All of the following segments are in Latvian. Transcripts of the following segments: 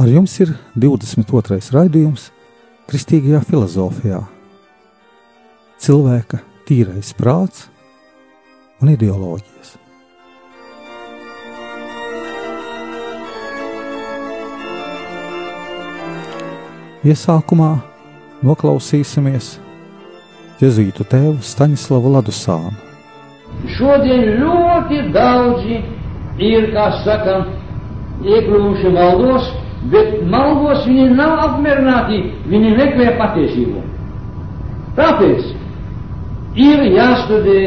Ar jums ir 22. raidījums Kristīgajā filozofijā. Cilvēka tīrais prāts un ideoloģijas. Iesākumā noklausīsimies Jēzus tēvu Staņslavu Ladusānu. Šodien ļoti daudzi ir, kā saka, iekļuvuši maldos, bet maldos viņi nav apmierināti, viņi meklē patiesību. Tāpēc ir jāstudē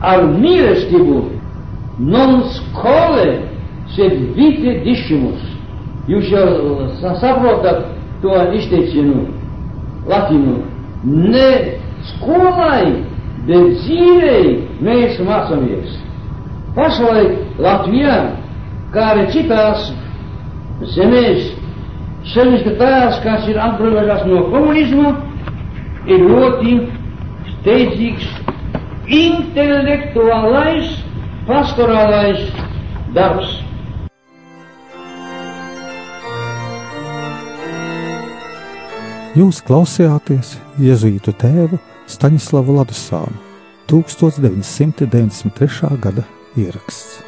ar mīlestību non skole sed vite discimus. Jūs jau saprotat to izteicienu latīnu. Ne skolai, bet dzīvei mēs mācāmies. Pašlaik Latvijā, kā arī citās zemēs, sevišķi tās, kas ir atbrīvojušās no komunisma, ir ļoti steidzīgs intelektuālais, pastorālais darbs. Jūs klausījāties Jēzus tēvu Staņslavu Ladusānu 1993. gada ieraksts.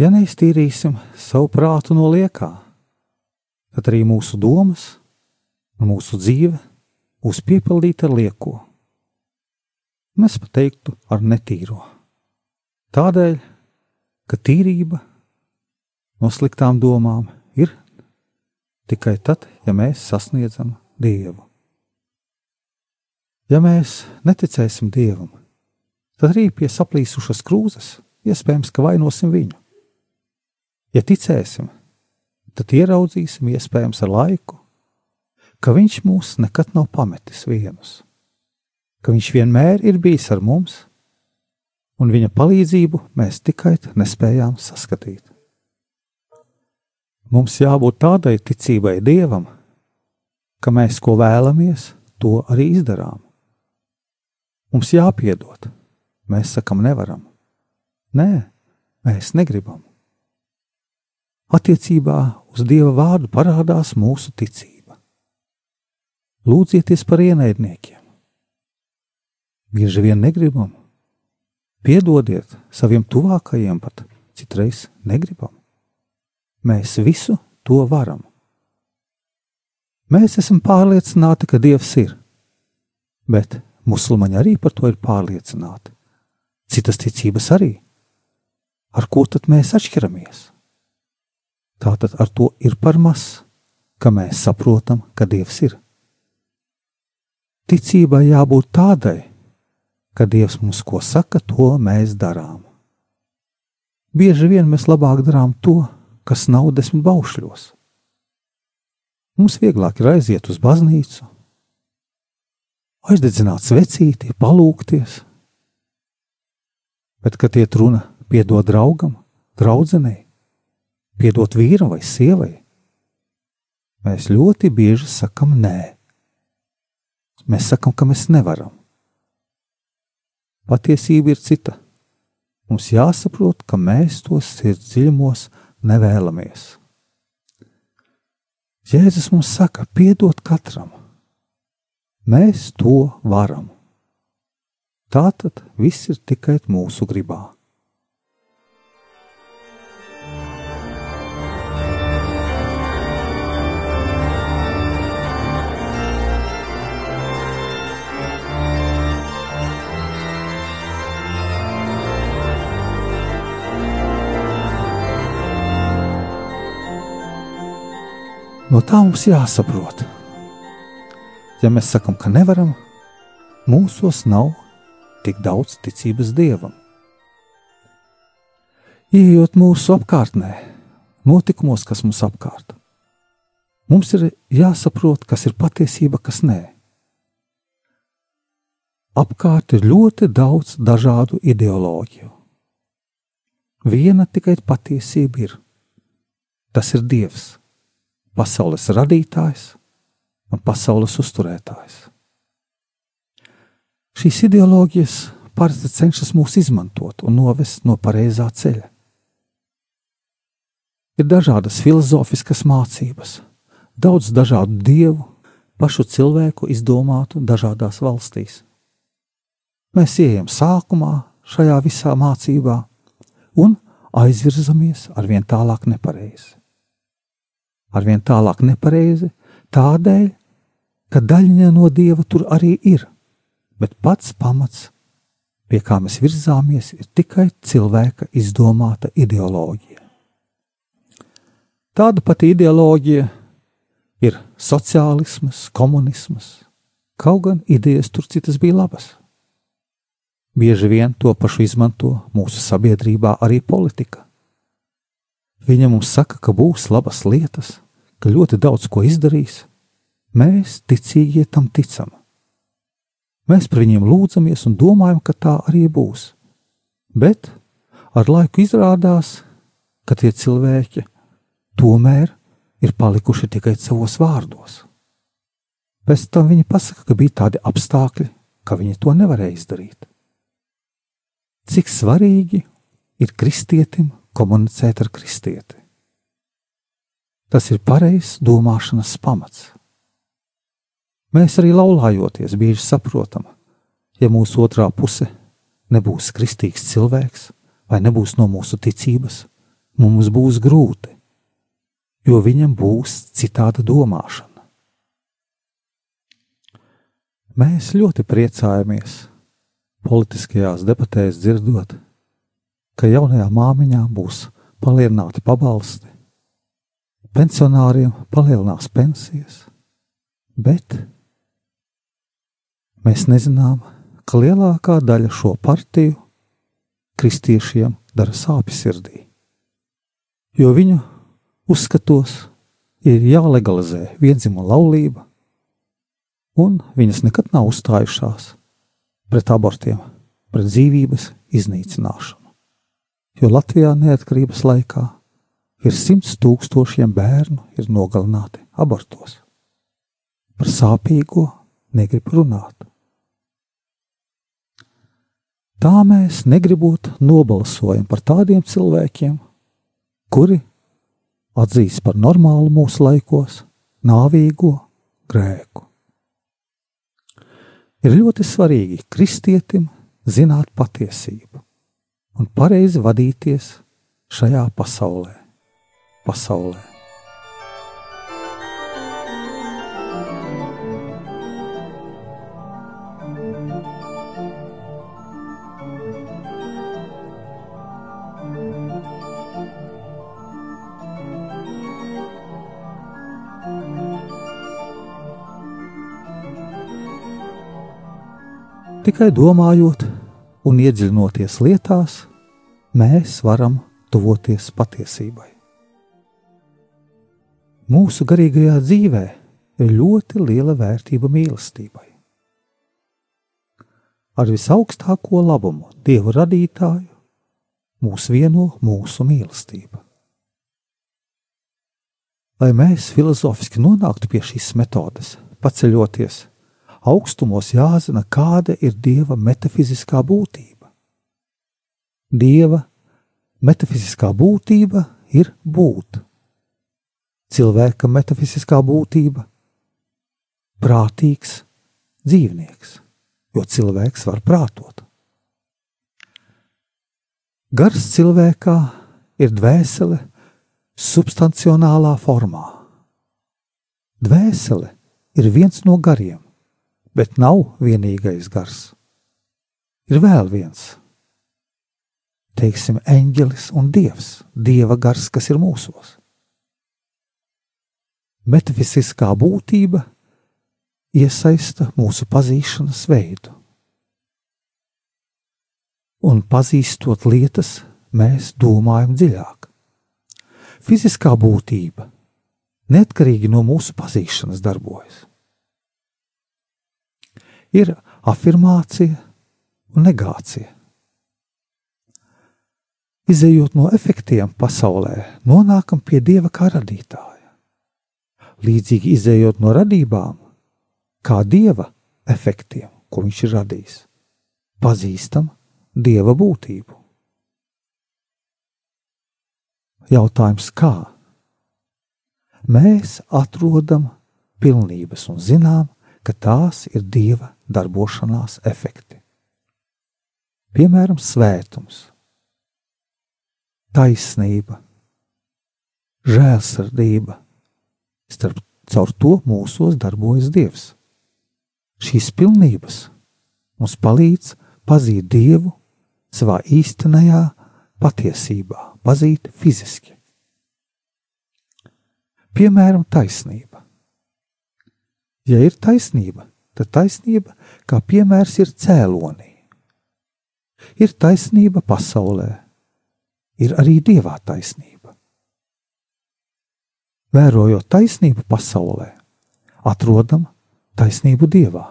Ja neiztīrīsim savu prātu no liekā, tad arī mūsu domas un mūsu dzīve būs piepildīta ar lieko. Mēs pat teiktu ar netīro. Tādēļ, ka tīrība no sliktām domām ir tikai tad, ja mēs sasniedzam Dievu. Ja mēs neticēsim Dievam, tad arī pie saplīsušas krūzes iespējams, ka vainosim viņu. Ja ticēsim, tad ieraudzīsim iespējams ar laiku, ka viņš mūs nekad nav pametis vienus, ka viņš vienmēr ir bijis ar mums, un viņa palīdzību mēs tikai nespējām saskatīt. Mums jābūt tādai ticībai Dievam, ka mēs, ko vēlamies, to arī izdarām. Mums jāpiedod, mēs sakam, nevaram. Nē, mēs negribam attiecībā uz Dieva vārdu parādās mūsu ticība. Lūdzieties par ienaidniekiem. Bieži vien negribam, piedodiet saviem tuvākajiem, pat citreiz negribam. Mēs visu to varam. Mēs esam pārliecināti, ka Dievs ir, bet musulmaņi arī par to ir pārliecināti. Citas ticības arī. Ar ko tad mēs atšķiramies? Tātad ar to ir par maz, ka mēs saprotam, ka Dievs ir. Ticībai jābūt tādai, ka Dievs mums ko saka, to mēs darām. Bieži vien mēs labāk darām to, kas nav desmit baušļos. Mums vieglāk ir aiziet uz baznīcu, aizdedzināt svecīti, palūkties, bet, kad iet runa piedot draugam, draudzenei, piedot vīram vai sievai, mēs ļoti bieži sakam nē. Mēs sakam, ka mēs nevaram. Patiesība ir cita. Mums jāsaprot, ka mēs tos sirds dziļumos nevēlamies. Jēzus mums saka, piedot katram. Mēs to varam. Tā tad viss ir tikai mūsu gribā. No tā mums jāsaprot. Ja mēs sakām, ka nevaram, mūsos nav tik daudz ticības dievam. Iejot mūsu apkārtnē, notikumos, kas mums apkārt, mums ir jāsaprot, kas ir patiesība, kas nē. Apkārt ir ļoti daudz dažādu ideoloģiju. Viena tikai patiesība ir. Tas ir Dievs, pasaules radītājs un pasaules uzturētājs. Šīs ideoloģijas parasti cenšas mūs izmantot un novest no pareizā ceļa. Ir dažādas filozofiskas mācības, daudz dažādu dievu, pašu cilvēku izdomātu dažādās valstīs. Mēs ejam sākumā šajā visā mācībā un aizvirzamies ar vien tālāk nepareizi. Ar vien tālāk nepareizi tādēļ, ka daļiņa no dieva tur arī ir, bet pats pamats, pie kā mēs virzāmies, ir tikai cilvēka izdomāta ideoloģija. Tāda pati ideoloģija ir sociālisms, komunisms, kaut gan idejas tur citas bija labas. Bieži vien to pašu izmanto mūsu sabiedrībā arī politika. Viņa mums saka, ka būs labas lietas, ka ļoti daudz ko izdarīs. Mēs, ticīgie, tam ticam. Mēs par viņiem lūdzamies un domājam, ka tā arī būs. Bet ar laiku izrādās, ka tie cilvēki tomēr ir palikuši tikai savos vārdos. Pēc tam viņi pasaka, ka bija tādi apstākļi, ka viņi to nevarēja izdarīt. Cik svarīgi ir kristietim komunicēt ar kristieti. Tas ir pareizs domāšanas pamats. Mēs arī laulājoties bieži saprotam, ja mūsu otrā puse nebūs kristīgs cilvēks vai nebūs no mūsu ticības, mums būs grūti, jo viņam būs citāda domāšana. Mēs ļoti priecājamies politiskajās debatēs dzirdot, ka jaunajām māmiņām būs palielināti pabalsti, pensionāriem palielinās pensijas, bet mēs nezinām, ka lielākā daļa šo partiju kristiešiem dara sāpes sirdī, jo viņu uzskatos ir jālegalizē vienzimuma laulība, un viņas nekad nav uzstājušās pret abortiem, pret dzīvības iznīcināšanu. Jo Latvijā neatkarības laikā ir simts tūkstošiem bērnu ir nogalināti abortos. Par sāpīgo negrib runāt. Tā mēs negribot nobalsojam par tādiem cilvēkiem, kuri atzīst par normālu mūsu laikos nāvīgo grēku. Ir ļoti svarīgi kristietim zināt patiesību un pareizi vadīties šajā pasaulē. pasaulē. Tikai domājot un iedziļinoties lietās, mēs varam tuvoties patiesībai. Mūsu garīgajā dzīvē ir ļoti liela vērtība mīlestībai. Ar visaugstāko labumu Dievu radītāju mūs vieno mūsu mīlestība. Lai mēs filozofiski nonāktu pie šīs metodes, paceļoties augstumos jāzina, kāda ir dieva metafiziskā būtība. Dieva metafiziskā būtība ir būt. Cilvēka metafiziskā būtība - prātīgs dzīvnieks, jo cilvēks var prātot. Gars cilvēkā ir dvēsele substancionālā formā. Dvēsele ir viens no gariem, bet nav vienīgais gars. Ir vēl viens, teiksim, eņģelis un dievs, dieva gars, kas ir mūsos. Metafiziskā būtība iesaista mūsu pazīšanas veidu. un pazīstot lietas, mēs domājam dziļāk. Fiziskā būtība neatkarīgi no mūsu pazīšanas darbojas. Ir afirmācija un negācija. Izejot no efektiem pasaulē, nonākam pie dieva kā radītāja. Līdzīgi izējot no radībām, kā dieva efektiem, ko viņš ir radījis, pazīstam dieva būtību. Jautājums kā? Mēs atrodam pilnības un zinām, ka tās ir dieva darbošanās efekti. Piemēram, svētums, taisnība, žēlsirdība. Starp caur to mūsos darbojas Dievs. Šīs pilnības mums palīdz pazīt Dievu savā īstenajā patiesībā, pazīt fiziski. Piemēram, taisnība. Ja ir taisnība, tad taisnība kā piemērs ir cēlonī. Ir taisnība pasaulē, ir arī dievā taisnība. Vērojot taisnību pasaulē, atrodam taisnību dievā.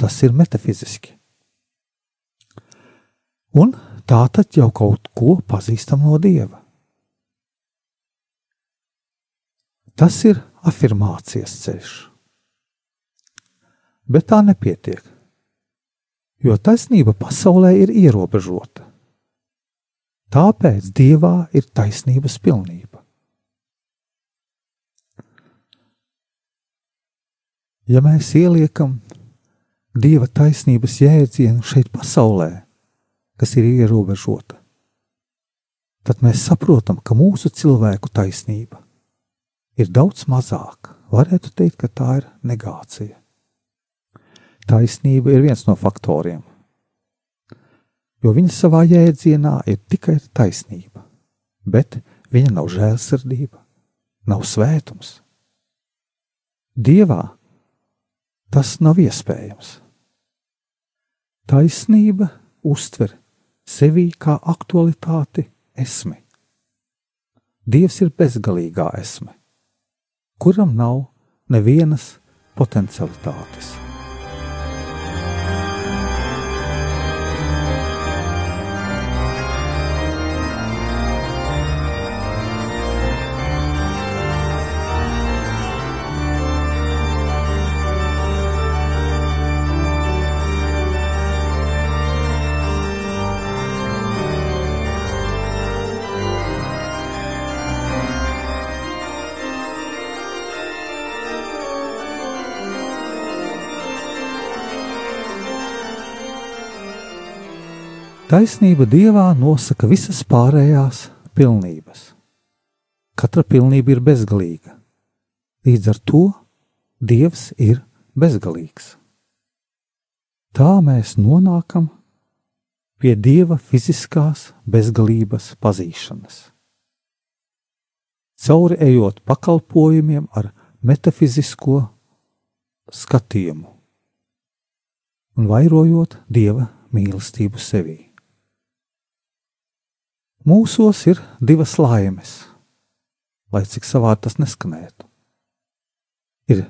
Tas ir metafiziski. Un tā tad jau kaut ko pazīstam no dieva. Tas ir afirmācijas ceļš. Bet tā nepietiek, jo taisnība pasaulē ir ierobežota. Tāpēc Dievā ir taisnības pilnība. Ja mēs ieliekam Dieva taisnības jēdzienu šeit pasaulē, kas ir ierobežota, tad mēs saprotam, ka mūsu cilvēku taisnība ir daudz mazāka. Varētu teikt, ka tā ir negācija. Taisnība ir viens no faktoriem, jo viņa savā jēdzienā ir tikai taisnība, bet viņa nav žēlsirdība, nav svētums. Dievā tas nav iespējams. Taisnība uztver sevi kā aktualitāti esmi. Dievs ir bezgalīgā esme kuram nav nevienas potencialitātes. Taisnība dievā nosaka visas pārējās pilnības. Katra pilnība ir bezgalīga. Līdz ar to Dievs ir bezgalīgs. Tā mēs nonākam pie Dieva fiziskās bezgalības pazīšanas. Cauri ejot pakalpojumiem ar metafizisko skatījumu un vairojot Dieva mīlestību sevī. Mūsos ir divas laimes, lai cik savādi tas neskanētu. Ir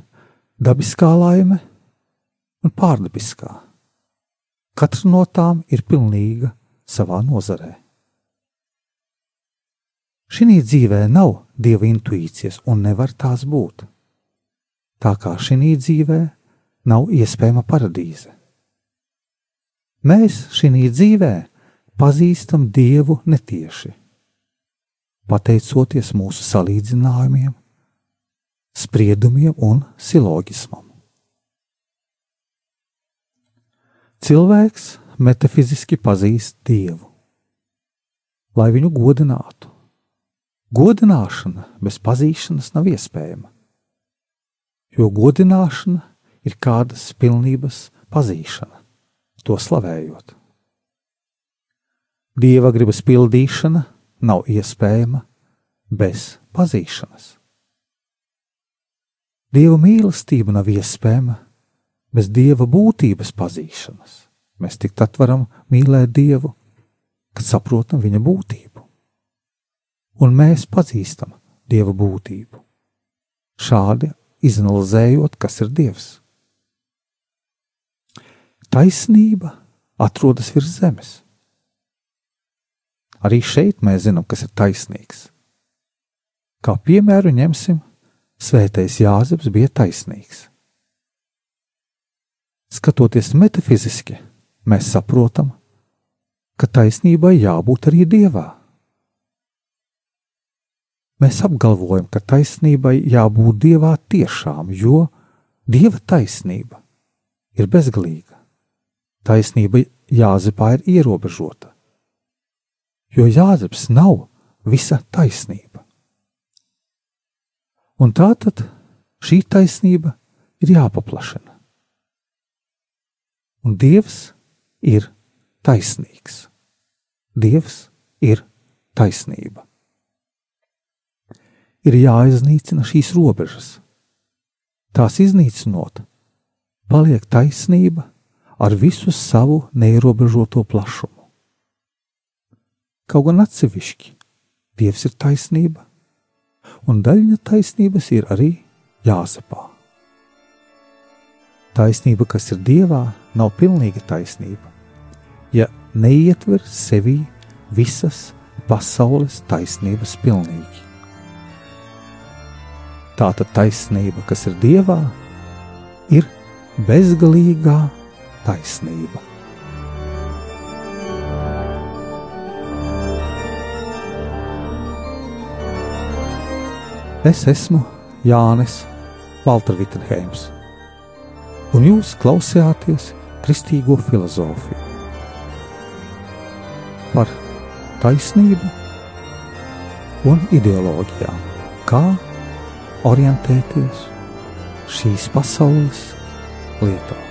dabiskā laime un pārdabiskā. Katra no tām ir pilnīga savā nozarē. Šī dzīvē nav dieva intuīcijas un nevar tās būt. Tā kā šī dzīvē nav iespējama paradīze. Mēs šī dzīvē pazīstam Dievu netieši, pateicoties mūsu salīdzinājumiem, spriedumiem un silogismam. Cilvēks metafiziski pazīst Dievu, lai viņu godinātu. Godināšana bez pazīšanas nav iespējama, jo godināšana ir kādas pilnības pazīšana, to slavējot. Dieva gribas pildīšana nav iespējama bez pazīšanas. Dieva mīlestība nav iespējama bez dieva būtības pazīšanas, mēs tik tad varam mīlēt Dievu, kad saprotam viņa būtību. Un mēs pazīstam Dieva būtību. Šādi izanalizējot, kas ir Dievs. Taisnība atrodas virs zemes. Arī šeit mēs zinām, kas ir taisnīgs. Kā piemēru ņemsim, Svētais Jāzeps bija taisnīgs. Skatoties metafiziski, mēs saprotam, ka taisnībai jābūt arī dievā. Mēs apgalvojam, ka taisnībai jābūt dievā tiešām, jo dieva taisnība ir bezgalīga. Taisnība Jāzepā ir ierobežota, jo Jāzeps nav visa taisnība. Un tā tad šī taisnība ir jāpaplašina. Un Dievs ir taisnīgs. Dievs ir taisnība. Ir jāiznīcina šīs robežas. Tās iznīcinot, paliek taisnība ar visu savu neierobežoto plašumu. Kaut gan atsevišķi Dievs ir taisnība, un daļa taisnības ir arī jāsapā. Taisnība, kas ir Dievā, nav pilnīga taisnība, ja neietver sevī visas pasaules taisnības pilnīgi. Tātad taisnība, kas ir Dievā, ir bezgalīgā taisnība. Es esmu Jānis Valtra Vitsenheims, un jūs klausījāties kristīgo filozofiju par taisnību un ideoloģijām, kā orientēties šīs pasaules lietā.